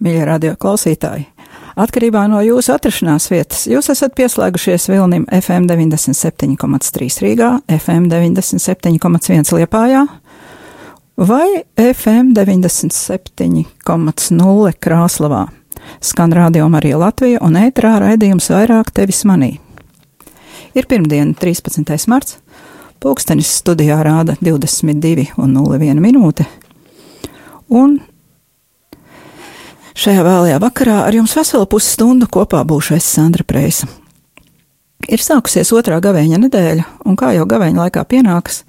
Mīļie radio klausītāji! Atkarībā no jūsu atrašanās vietas, jūs esat pieslēgušies Vilnim FM 97,3 Rīgā, FM 97,1 Liepājā vai FM 97,0 Krāslavā. Skan radio Marija Latvija un ētrā raidījums vairāk tevis manī. Ir pirmdiena, 13. marts, pulkstenis studijā rāda 22,01 minūte, un Šajā vēlajā vakarā ar jums veselu pusstundu kopā būšu es Sandra Preisa. Ir sākusies otrā gavēņa nedēļa, un kā jau gavēņa laikā pienāks,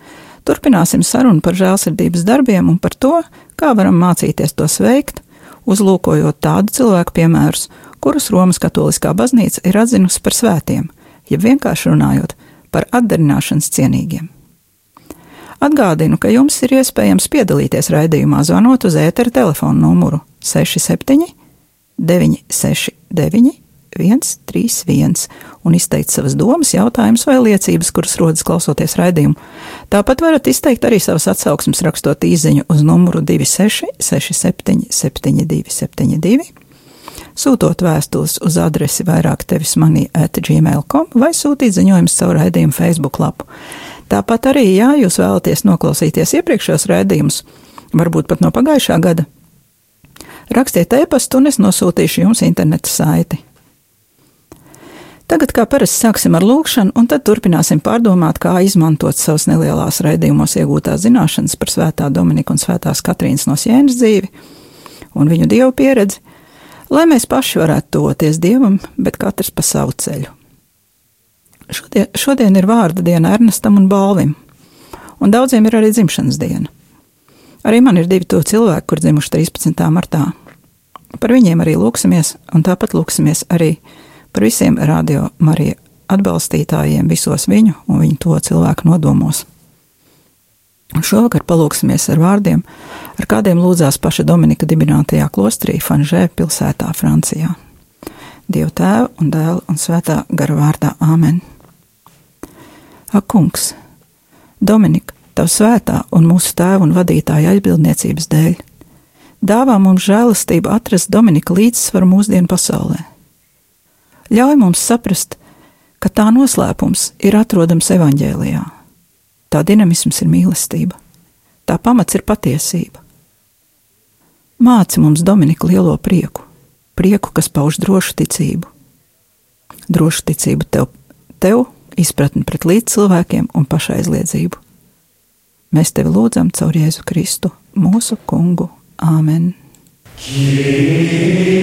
turpināsim sarunu par žēlsirdības darbiem un par to, kā varam mācīties tos veikt, uzlūkojot tādu cilvēku piemērus, kurus Romas katoliskā baznīca ir atzinusi par svētiem, ja vienkārši runājot par atdarināšanas cienīgiem. Atgādinu, ka jums ir iespējams piedalīties raidījumā, zvanot uz ētera telefona numuru 67 969 131 un izteikt savas domas, jautājumus vai liecības, kuras rodas klausoties raidījumu. Tāpat varat izteikt arī savas atsauksmes, rakstot īsiņu uz numuru 2667 72 72, sūtot vēstules uz adresi vairāk tevis manī at gmail.com vai sūtīt ziņojumus caur raidījumu Facebook lapu. Tāpat arī, ja jūs vēlaties noklausīties iepriekšējos raidījumus, varbūt pat no pagājušā gada, rakstiet e-pastu un es nosūtīšu jums interneta saiti. Tagad, kā parasti, sāksim ar lūkšanu, un tad turpināsim pārdomāt, kā izmantot savas nelielās raidījumos iegūtās zināšanas par Svētā Dominika un Svētās Katrīnas no Sienas dzīvi un viņu dievu pieredzi, lai mēs paši varētu toties dievam, bet katrs pa savu ceļu. Šodien, šodien ir vārda diena Ernestam un Balvim, un daudziem ir arī dzimšanas diena. Arī man ir divi to cilvēki, kur dzimuši 13. martā. Par viņiem arī lūksimies, un tāpat lūksimies arī par visiem radio Marija atbalstītājiem visos viņu un viņu to cilvēku nodomos. Un šovakar palūksimies ar vārdiem, ar kādiem lūdzās paša Dominika dibinātajā klostrī Fanžē pilsētā Francijā. Dievu tēvu un dēlu un svētā gara vārdā Āmen. Ak, kungs, Dominika, tavu svētā un mūsu tēva un vadītāja aizbildniecības dēļ, dāvā mums žēlastību atrast Dominika līdzsvaru mūsdienu pasaulē. Ļauj mums saprast, ka tā noslēpums ir atrodams evaņģēlijā. Tā dinamisms ir mīlestība, tā pamats ir patiesība. Māci mums Dominika lielo prieku, prieku, kas pauž drošu ticību. Drošu ticību tev, tev izpratni pret līdzcilvēkiem un pašaizliedzību. Mēs tevi lūdzam caur Jēzu Kristu, mūsu kungu. Āmen! Kyrie!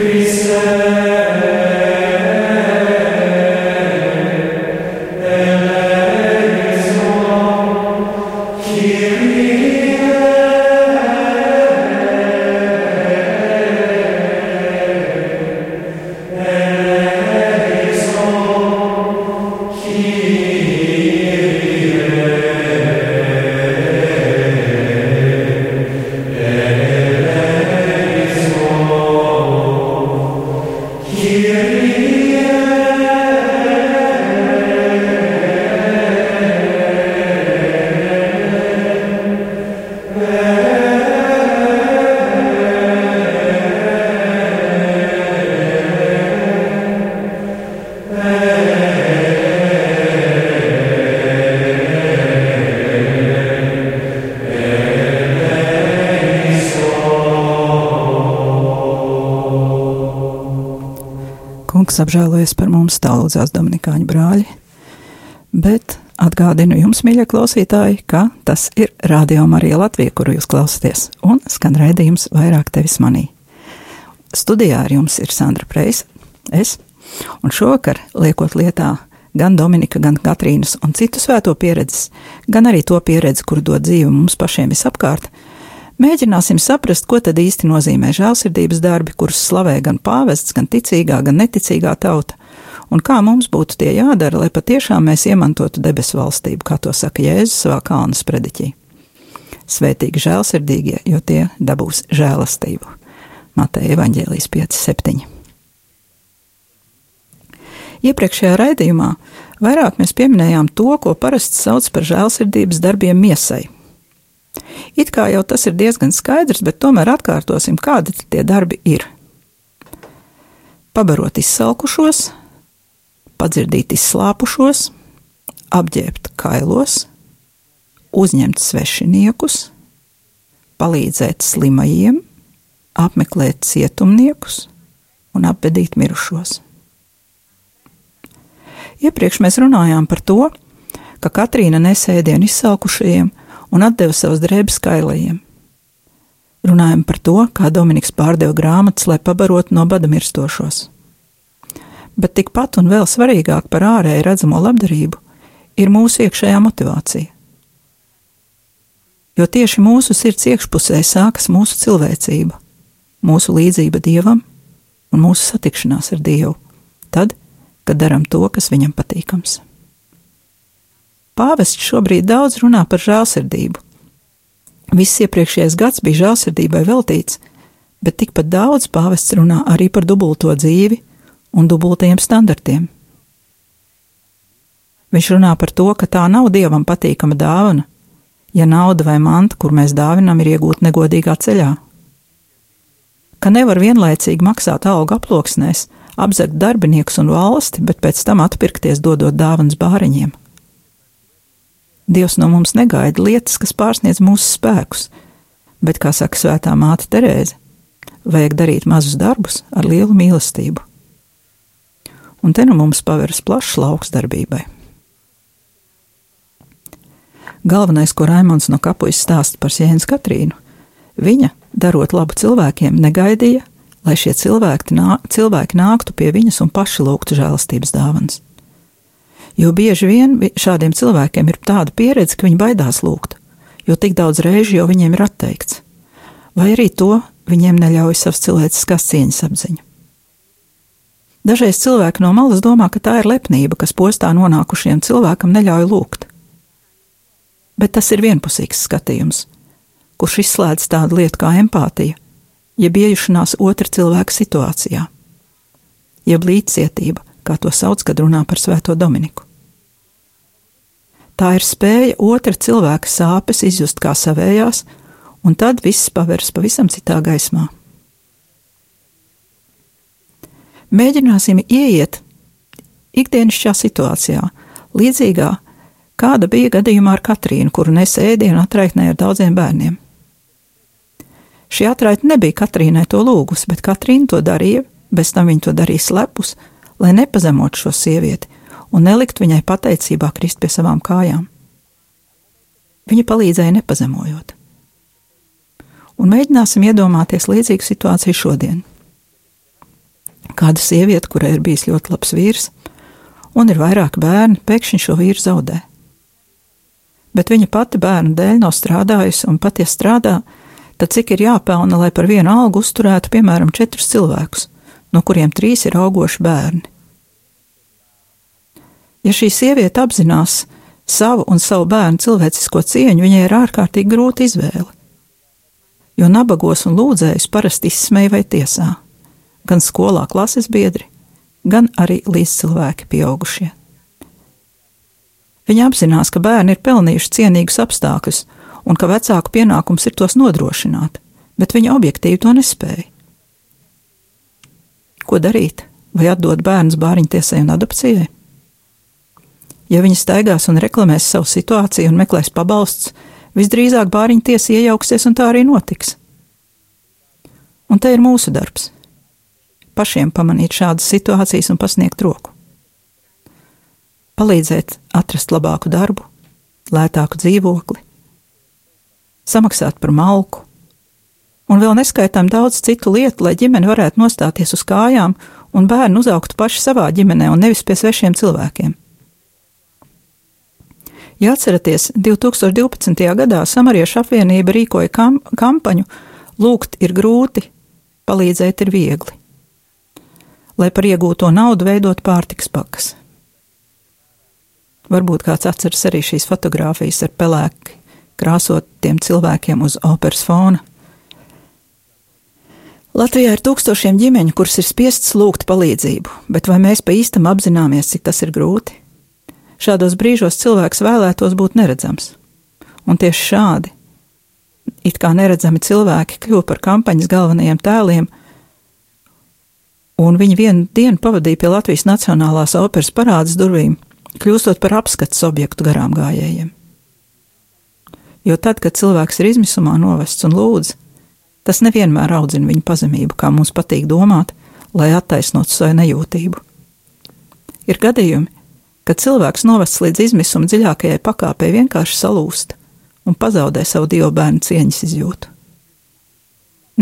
Christe Kungs apžēlojies par mums, tā lūdzās Dominikāņu brāļi. Bet atgādinu jums, mīļie klausītāji, ka tas ir Radio Marija Latvija, kuru jūs klausāties, un skan raidījums vairāk tevis manī. Studijā ar jums ir Sandra Preisa, es, un šovakar liekot lietā gan Dominika, gan Katrīnas un citu svēto pieredzes, gan arī to pieredzi, kuru dod dzīve mums pašiem visapkārt, Mēģināsim saprast, ko tad īsti nozīmē žēlsirdības darbi, kurus slavē gan pāvests, gan ticīgā, gan neticīgā tauta, un kā mums būtu tie jādara, lai patiešām mēs iemantotu debesu valstību, kā to saka Jēzus savā kalna sprediķī. Svētīgi žēlsirdīgie, jo tie dabūs žēlastību. Mateja Evaņģēlijas 5.7. Iepriekšējā raidījumā vairāk mēs pieminējām to, ko parasti sauc par žēlsirdības darbiem miesai, It kā jau tas ir diezgan skaidrs, bet tomēr atkārtosim, kādi tie darbi ir. Pabarot izsalkušos, padzirdīt izslāpušos, apģērbt kailos, uzņemt svešiniekus, palīdzēt slimajiem, apmeklēt cietumniekus un apbedīt mirušos. Iepriekš mēs runājām par to, ka Katrīna nesēdienu izsalkušajiem un atdeva savas drēbes kailajiem. Runājam par to, kā Dominiks pārdeva grāmatas, lai pabarotu no bada mirstošos. Bet tikpat un vēl svarīgāk par ārēji redzamo labdarību ir mūsu iekšējā motivācija. Jo tieši mūsu sirds iekšpusē sākas mūsu cilvēcība, mūsu līdzība Dievam un mūsu satikšanās ar Dievu, tad, kad darām to, kas viņam patīkams. Pāvests šobrīd daudz runā par žēlsirdību. Viss iepriekšējais gads bija žēlsirdībai veltīts, bet tikpat daudz pāvests runā arī par dubulto dzīvi un dubultajiem standartiem. Viņš runā par to, ka tā nav dievam patīkama dāvana, ja nauda vai manta, kur mēs dāvinām, ir iegūta negodīgā ceļā. Ka nevar vienlaicīgi maksāt algu aploksnēs, apzakt darbiniekus un valsti, bet pēc tam atpirkties dodot dāvanas bāriņiem. Dievs no mums negaida lietas, kas pārsniedz mūsu spēkus, bet, kā saka Svētā māte Terēze, vajag darīt mazus darbus ar lielu mīlestību. Un te nu mums paveras plašs lauks darbībai. Galvenais, ko Raimons no kapujas stāsta par Jēnas Katrīnu, viņa, darot labu cilvēkiem, negaidīja, lai šie cilvēki, nā, cilvēki nāktu pie viņas un paši lūgtu žēlastības dāvanas. Jo bieži vien šādiem cilvēkiem ir tāda pieredze, ka viņi baidās lūgt, jo tik daudz reižu jau viņiem ir atteikts, vai arī to viņiem neļauj savs cilvēciskās cieņas apziņa. Dažreiz cilvēki no malas domā, ka tā ir lepnība, kas postā nonākušiem cilvēkam neļauj lūgt. Bet tas ir vienpusīgs skatījums, kurš izslēdz tādu lietu kā empātija, jeb iejušanās otra cilvēka situācijā, jeb līdzcietība, kā to sauc, kad runā par Svēto Dominiku. Tā ir spēja otra cilvēka sāpes izjust kā savējās, un tad viss paveras pavisam citā gaismā. Mēģināsim ieiet ikdienišķā situācijā, līdzīgā kāda bija gadījumā ar Katrīnu, kuru nesa ēdienu atraitnē ar daudziem bērniem. Šī atraitne nebija Katrīnai to lūgus, bet Katrīna to darīja, bez tam viņa to darīja slepus, lai nepazemotu šo sievieti un nelikt viņai pateicībā krist pie savām kājām. Viņa palīdzēja nepazemojot. Un mēģināsim iedomāties līdzīgu situāciju šodien. Kāda sieviete, kurai ir bijis ļoti labs vīrs, un ir vairāki bērni, pēkšņi šo vīru zaudē. Bet viņa pati bērnu dēļ nav strādājusi, un pat ja strādā, tad cik ir jāpelna, lai par vienu algu uzturētu, piemēram, četrus cilvēkus, no kuriem trīs ir augoši bērni. Ja šī sieviete apzinās savu un savu bērnu cilvēcisko cieņu, viņai ir ārkārtīgi grūta izvēle. Jo nabagos un lūdzējus parasti izsmeja vai tiesā, gan skolā klases biedri, gan arī līdzcilvēki pieaugušie. Viņa apzinās, ka bērni ir pelnījuši cienīgus apstākļus un ka vecāku pienākums ir tos nodrošināt, bet viņa objektīvi to nespēja. Ko darīt? Vai atdot bērnus bāriņtiesai un adopcijai? Ja viņi staigās un reklamēs savu situāciju un meklēs pabalsts, visdrīzāk bāriņu tiesa iejauksies un tā arī notiks. Un te ir mūsu darbs. pašiem pamanīt šādas situācijas un pasniegt roku. Palīdzēt atrast labāku darbu, lētāku dzīvokli, samaksāt par malku, un vēl neskaitām daudz citu lietu, lai ģimene varētu nostāties uz kājām un bērni uzaugtu paši savā ģimenē un nevis pie svešiem cilvēkiem. Ja atceraties, 2012. gadā Samariešu apvienība rīkoja kam kampaņu Lūgt ir grūti, palīdzēt ir viegli, lai par iegūto naudu veidot pārtiks pakas. Varbūt kāds atceras arī šīs fotogrāfijas ar pelēki krāsotiem cilvēkiem uz operas fona. Latvijā ir tūkstošiem ģimeņu, kuras ir spiestas lūgt palīdzību, bet vai mēs pa īstam apzināmies, cik tas ir grūti? Šādos brīžos cilvēks vēlētos būt neredzams. Un tieši šādi, it kā neredzami cilvēki, kļuva par kampaņas galvenajiem tēliem, un viņi vienu dienu pavadīja pie Latvijas Nacionālās operas parādas durvīm, kļūstot par apskates objektu garām gājējiem. Jo tad, kad cilvēks ir izmisumā novests un lūdz, Tas nevienmēr audzina viņa pazemību, kā mums patīk domāt, lai attaisnotu savu nejūtību. Ir gadījumi, kad cilvēks novests līdz izmisuma dziļākajai pakāpei vienkārši salūst un pazaudē savu dievu bērnu cieņas izjūtu.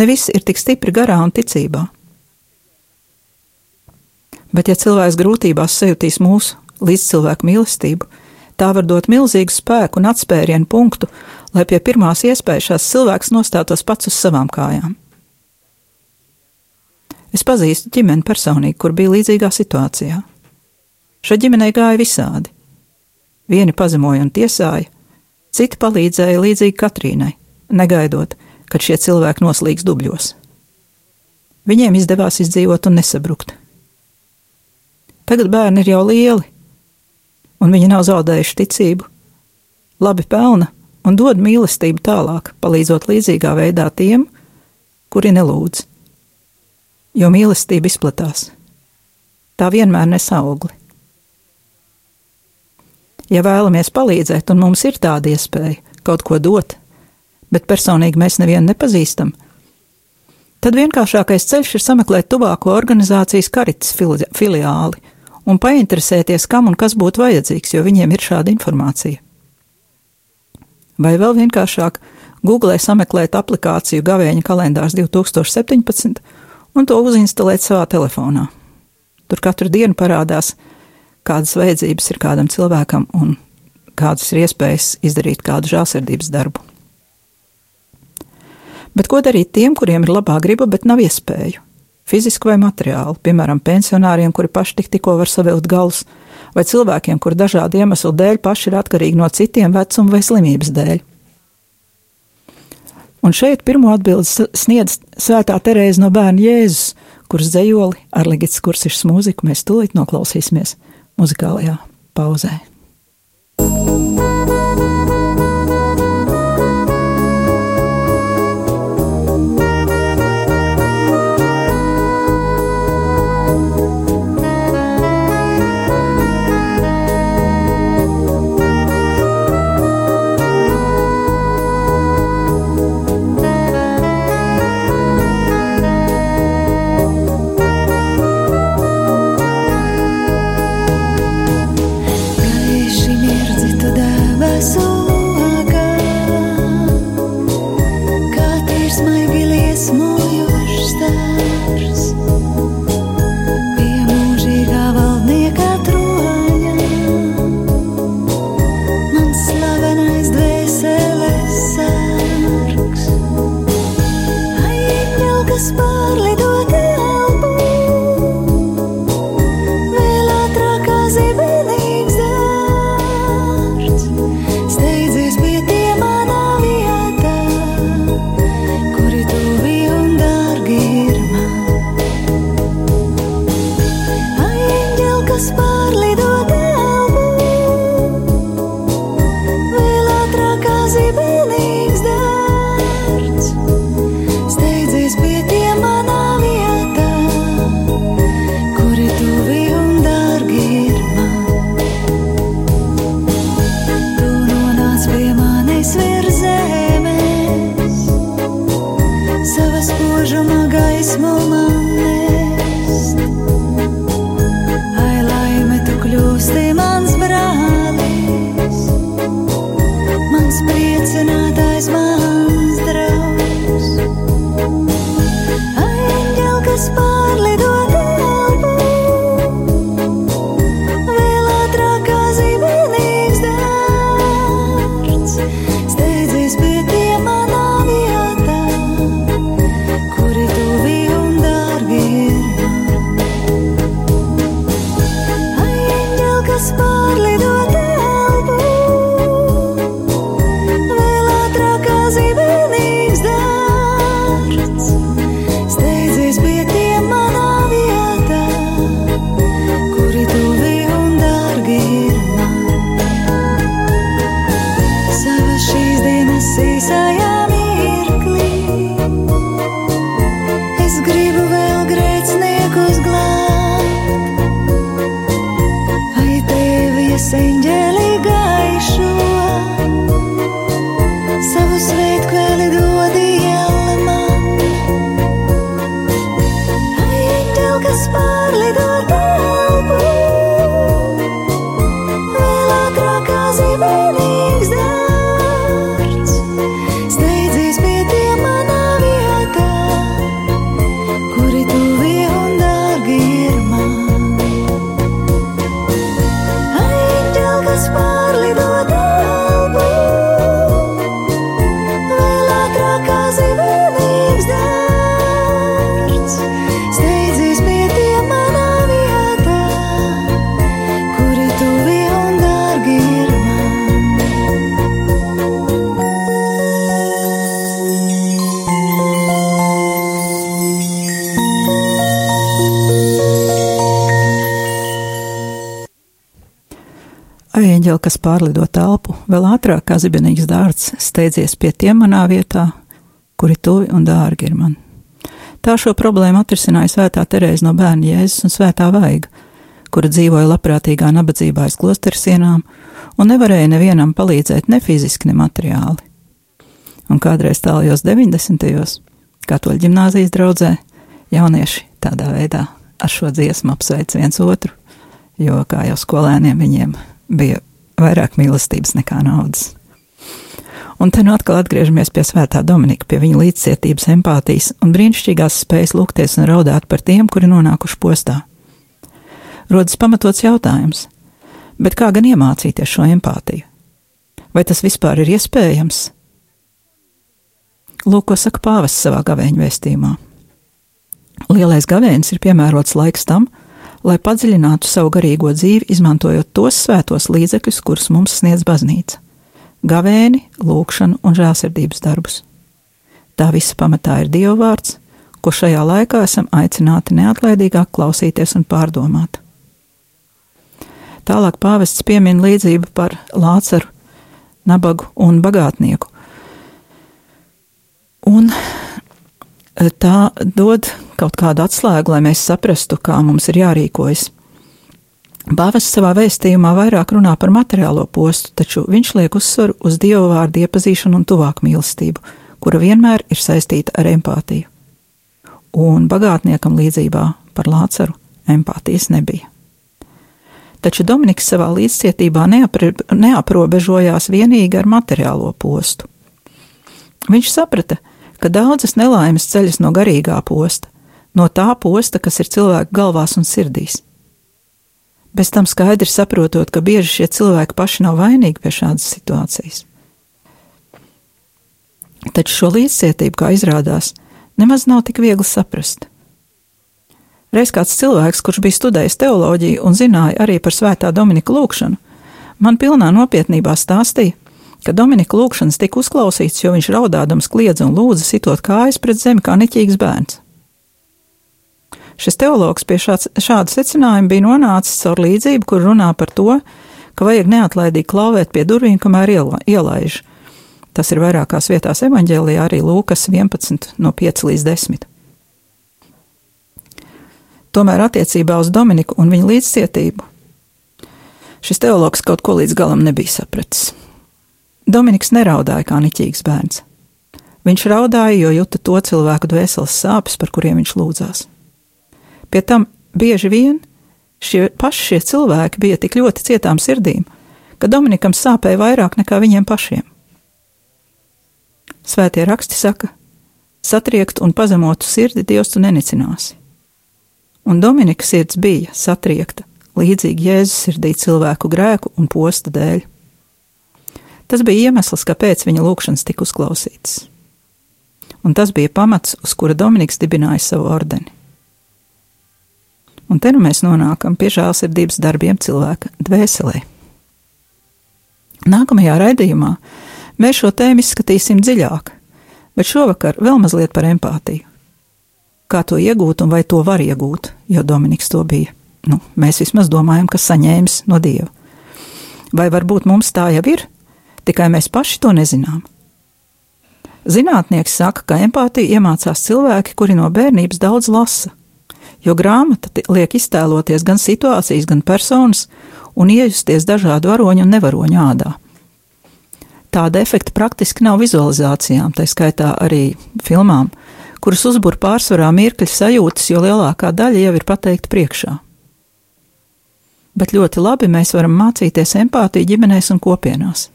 Ne visi ir tik stipri garā un ticībā. Bet, ja cilvēks grūtībās sajutīs mūsu līdzcilvēku mīlestību, tā var dot milzīgu spēku un atspērienu punktu, lai pie pirmās iespējas šās cilvēks nostātos pats uz savām kājām. Es pazīstu ģimeni personīgi, kur bija līdzīgā situācijā. Šai ģimenei gāja visādi. Vieni pazemoja un tiesāja, citi palīdzēja līdzīgi Katrīnai, negaidot, kad šie cilvēki noslīgs dubļos. Viņiem izdevās izdzīvot un nesabrukt. Tagad bērni ir jau lieli, un viņi nav zaudējuši ticību, labi pelna un dod mīlestību tālāk, palīdzot līdzīgā veidā tiem, kuri nelūdz. Jo mīlestība izplatās. Tā vienmēr nes augli. Ja vēlamies palīdzēt, un mums ir tāda iespēja kaut ko dot, bet personīgi mēs nevienu nepazīstam, tad vienkāršākais ceļš ir sameklēt tuvāko organizācijas karitas filiāli un painteresēties, kam un kas būtu vajadzīgs, jo viņiem ir šāda informācija vai vēl vienkāršāk Google sameklēt aplikāciju Gavēņa kalendārs 2017 un to uzinstalēt savā telefonā. Tur katru dienu parādās, kādas vajadzības ir kādam cilvēkam un kādas ir iespējas izdarīt kādu žēlsirdības darbu. Bet ko darīt tiem, kuriem ir labā griba, bet nav iespēju? Fiziski vai materiāli, piemēram, pensionāriem, kuri paši tik tikko var savilkt galus, vai cilvēkiem, kur dažādu iemeslu dēļ paši ir atkarīgi no citiem vecuma vai slimības dēļ. Un šeit pirmo atbildi sniedz Svētā Terēza no bērna Jēzus, kuras dzējoli ar Ligits kursišas mūziku mēs tūlīt noklausīsimies muzikālajā pauzē. Gaļieši mirdzi Eņģeli, kas pārlido telpu, vēl ātrāk kā zibenīgs dārts, steidzies pie tiem manā vietā, kuri tuvi un dārgi ir man. Tā šo problēmu atrisināja svētā Terēza no bērna Jēzus un svētā Vaiga, kura dzīvoja labprātīgā nabadzībā aiz klosteru sienām un nevarēja nevienam palīdzēt ne fiziski, ne materiāli. Un kādreiz tālajos 90. katoļu ģimnāzijas draudzē jaunieši tādā veidā ar šo dziesmu apsveic viens otru, jo, kā jau skolēniem, viņiem bija vairāk mīlestības nekā naudas. Un te nu atkal atgriežamies pie Svētā Dominika, pie viņa līdzcietības, empātijas un brīnišķīgās spējas lūgties un raudāt par tiem, kuri nonākuši postā. Rodas pamatots jautājums, bet kā gan iemācīties šo empātiju? Vai tas vispār ir iespējams? Lūk, ko saka pāvests savā gavēņa vēstījumā. Lielais gavēnis ir piemērots laiks tam, lai padziļinātu savu garīgo dzīvi, izmantojot tos svētos līdzekļus, kurus mums sniedz baznīca - gavēni, lūgšanu un žēlsirdības darbus. Tā visa pamatā ir Dieva vārds, ko šajā laikā esam aicināti neatlaidīgāk klausīties un pārdomāt. Tālāk pāvests piemin līdzību par Lācaru, nabagu un bagātnieku. Un tā dod kaut kādu atslēgu, lai mēs saprastu, kā mums ir jārīkojas. Pāvests savā vēstījumā vairāk runā par materiālo postu, taču viņš liek uzsvaru uz dievu vārdu iepazīšanu un tuvāku mīlestību, kura vienmēr ir saistīta ar empātiju. Un bagātniekam līdzībā par Lācaru empātijas nebija. Taču Dominiks savā līdzcietībā neapri, neaprobežojās vienīgi ar materiālo postu. Viņš saprata, ka daudzas nelaimes ceļas no garīgā posta, no tā posta, kas ir cilvēku galvās un sirdīs. Bez tam skaidri saprotot, ka bieži šie cilvēki paši nav vainīgi pie šādas situācijas. Taču šo līdzcietību, kā izrādās, nemaz nav tik viegli saprast. Reiz kāds cilvēks, kurš bija studējis teoloģiju un zināja arī par svētā Dominika lūgšanu, man pilnā nopietnībā stāstīja, ka Dominika lūgšanas tika uzklausīts, jo viņš raudādams kliedza un lūdza sitot kājas pret zemi kā neķīgs bērns. Šis teologs pie šāds, šāda secinājuma bija nonācis caur līdzību, kur runā par to, ka vajag neatlaidīgi klauvēt pie durvīm, kamēr iela, ielaiž. Tas ir vairākās vietās evaņģēlijā, arī Lūkas 11, no 5 līdz 10. Tomēr attiecībā uz Dominiku un viņa līdzcietību šis teologs kaut ko līdz galam nebija sapratis. Dominiks neraudāja kā niķīgs bērns. Viņš raudāja, jo juta to cilvēku dvēseles sāpes, par kuriem viņš lūdzās. Pie tam bieži vien šie paši šie cilvēki bija tik ļoti cietām sirdīm, ka Dominikam sāpēja vairāk nekā viņiem pašiem. Svētie raksti saka, satriekt un pazemotu sirdi Dievs tu nenicināsi. Un Dominika sirds bija satriekta, līdzīgi Jēzus sirdī cilvēku grēku un posta dēļ. Tas bija iemesls, kāpēc viņa lūgšanas tika uzklausītas. Un tas bija pamats, uz kura Dominiks dibināja savu ordeni. Un te nu mēs nonākam pie žēlsirdības darbiem cilvēka dvēselē. Nākamajā raidījumā mēs šo tēmu izskatīsim dziļāk, bet šovakar vēl mazliet par empātiju. Kā to iegūt un vai to var iegūt, jo Dominiks to bija. Nu, mēs vismaz domājam, ka saņēmis no Dieva. Vai varbūt mums tā jau ir, tikai mēs paši to nezinām? Zinātnieki saka, ka empātiju iemācās cilvēki, kuri no bērnības daudz lasa, jo grāmata liek iztēloties gan situācijas, gan personas un iejusties dažādu varoņu un nevaroņu ādā. Tāda efekta praktiski nav vizualizācijām, tā skaitā arī filmām, kuras uzbūr pārsvarā mirkļa sajūtas, jo lielākā daļa jau ir pateikta priekšā. bet ļoti labi mēs varam mācīties empātiju ģimenēs un kopienās.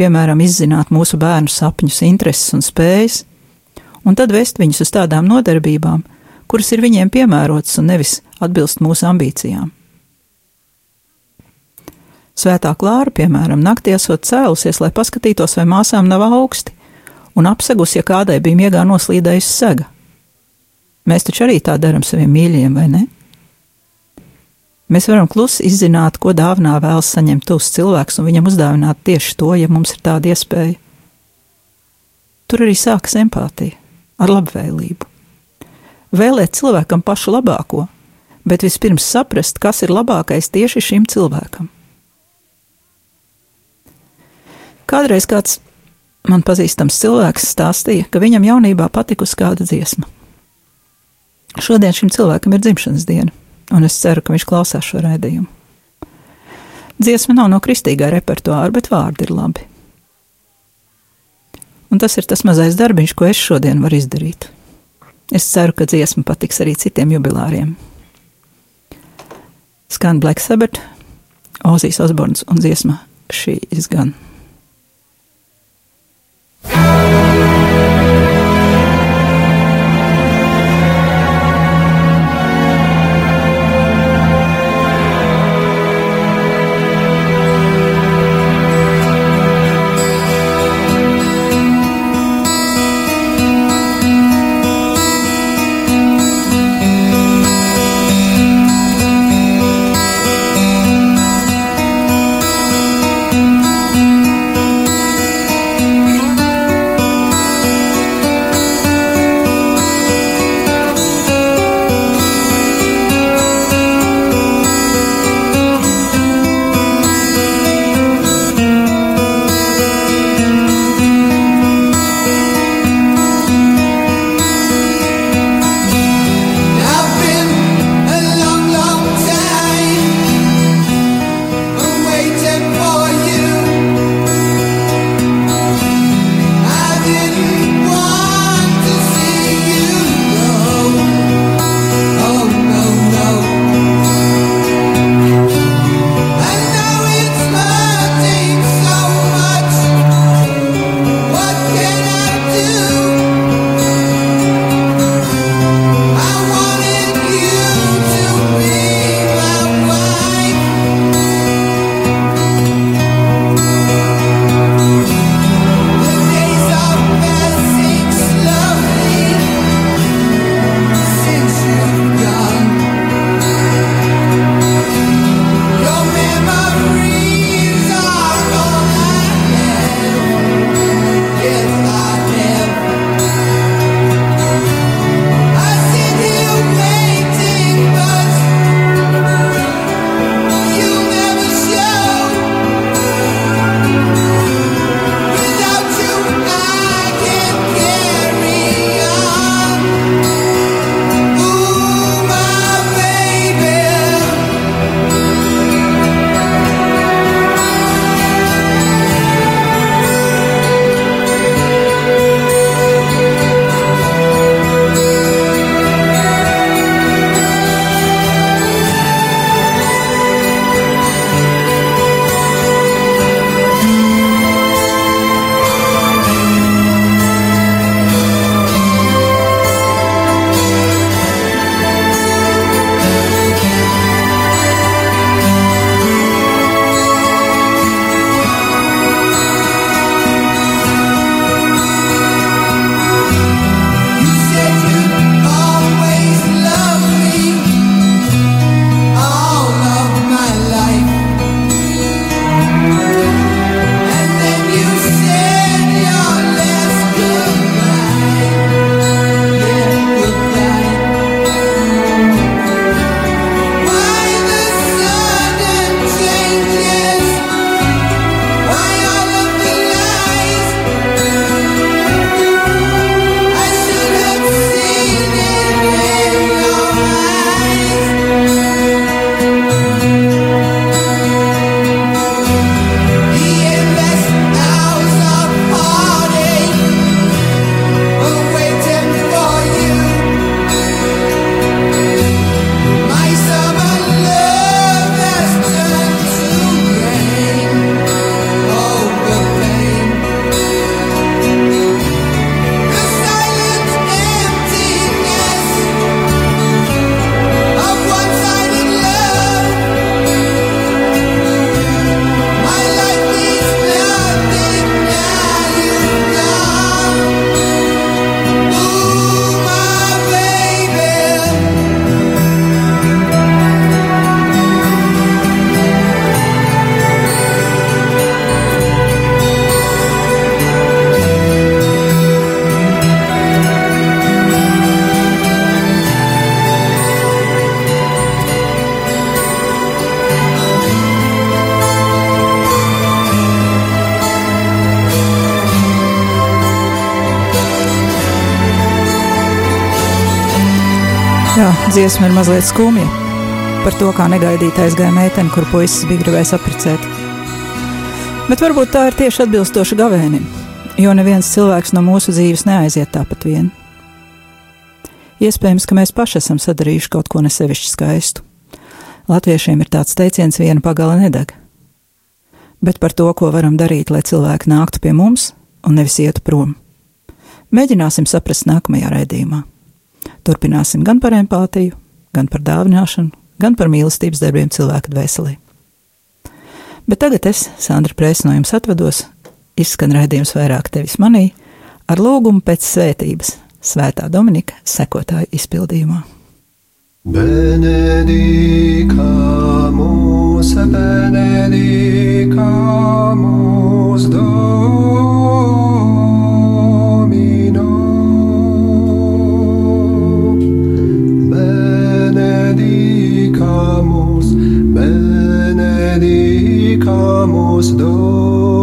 Piemēram, izzināt mūsu bērnu sapņus, intereses un spējas, un tad vest viņus uz tādām nodarbībām, kuras ir viņiem piemērotas un nevis atbilst mūsu ambīcijām. Svētā Klāra, piemēram, naktī esot cēlusies, lai paskatītos, vai māsām nav augsti, un apsegus, ja kādai bija miegā noslīdējusi sega. Mēs taču arī tā darām saviem mīļajiem, vai ne? Mēs varam klusi izzināt, ko dāvinā vēlas saņemt tuvs cilvēks, un viņam uzdāvināt tieši to, ja mums ir tāda iespēja. Tur arī sākas empātija ar labvēlību. Vēlēt cilvēkam pašu labāko, bet vispirms saprast, kas ir labākais tieši šim cilvēkam. Kādreiz kāds man pazīstams cilvēks stāstīja, ka viņam jaunībā patikusi kāda dziesma. Šodien šim cilvēkam ir dzimšanas diena, un es ceru, ka viņš klausās šo raidījumu. Dziesma nav no kristīgā repertuāra, bet vārdi ir labi. Un tas ir tas mazais darbiņš, ko es šodien varu izdarīt. Es ceru, ka dziesma patiks arī citiem jubilāriem. Skan Black Sabbath, Ozijas Osborns un dziesma šī izgan. Dziesma ir mazliet skumja par to, kā negaidīti aizgāja meitene, kur puisis bija gribējis apprecēt. Bet varbūt tā ir tieši atbilstoša gavēnim, jo neviens cilvēks no mūsu dzīves neaiziet tāpat vien. Iespējams, ka mēs paši esam sadarījuši kaut ko nesevišķi skaistu. Latviešiem ir tāds teiciens, viena pagala nedeg. Bet par to, ko varam darīt, lai cilvēki nāktu pie mums un nevis ietu prom. Mēģināsim saprast nākamajā raidījumā. Turpināsim gan par empātiju, gan par dāvināšanu, gan par mīlestības darbiem cilvēka dvēselī. Bet tagad es, Sandra Prēs, no jums atvados, izskan redzējums vairāk tevis manī, ar lūgumu pēc svētības, Svētā Dominika sekotāju izpildījumā. Benedicamus, benedicamus Domino. Benedicamus, benedicamus Domino.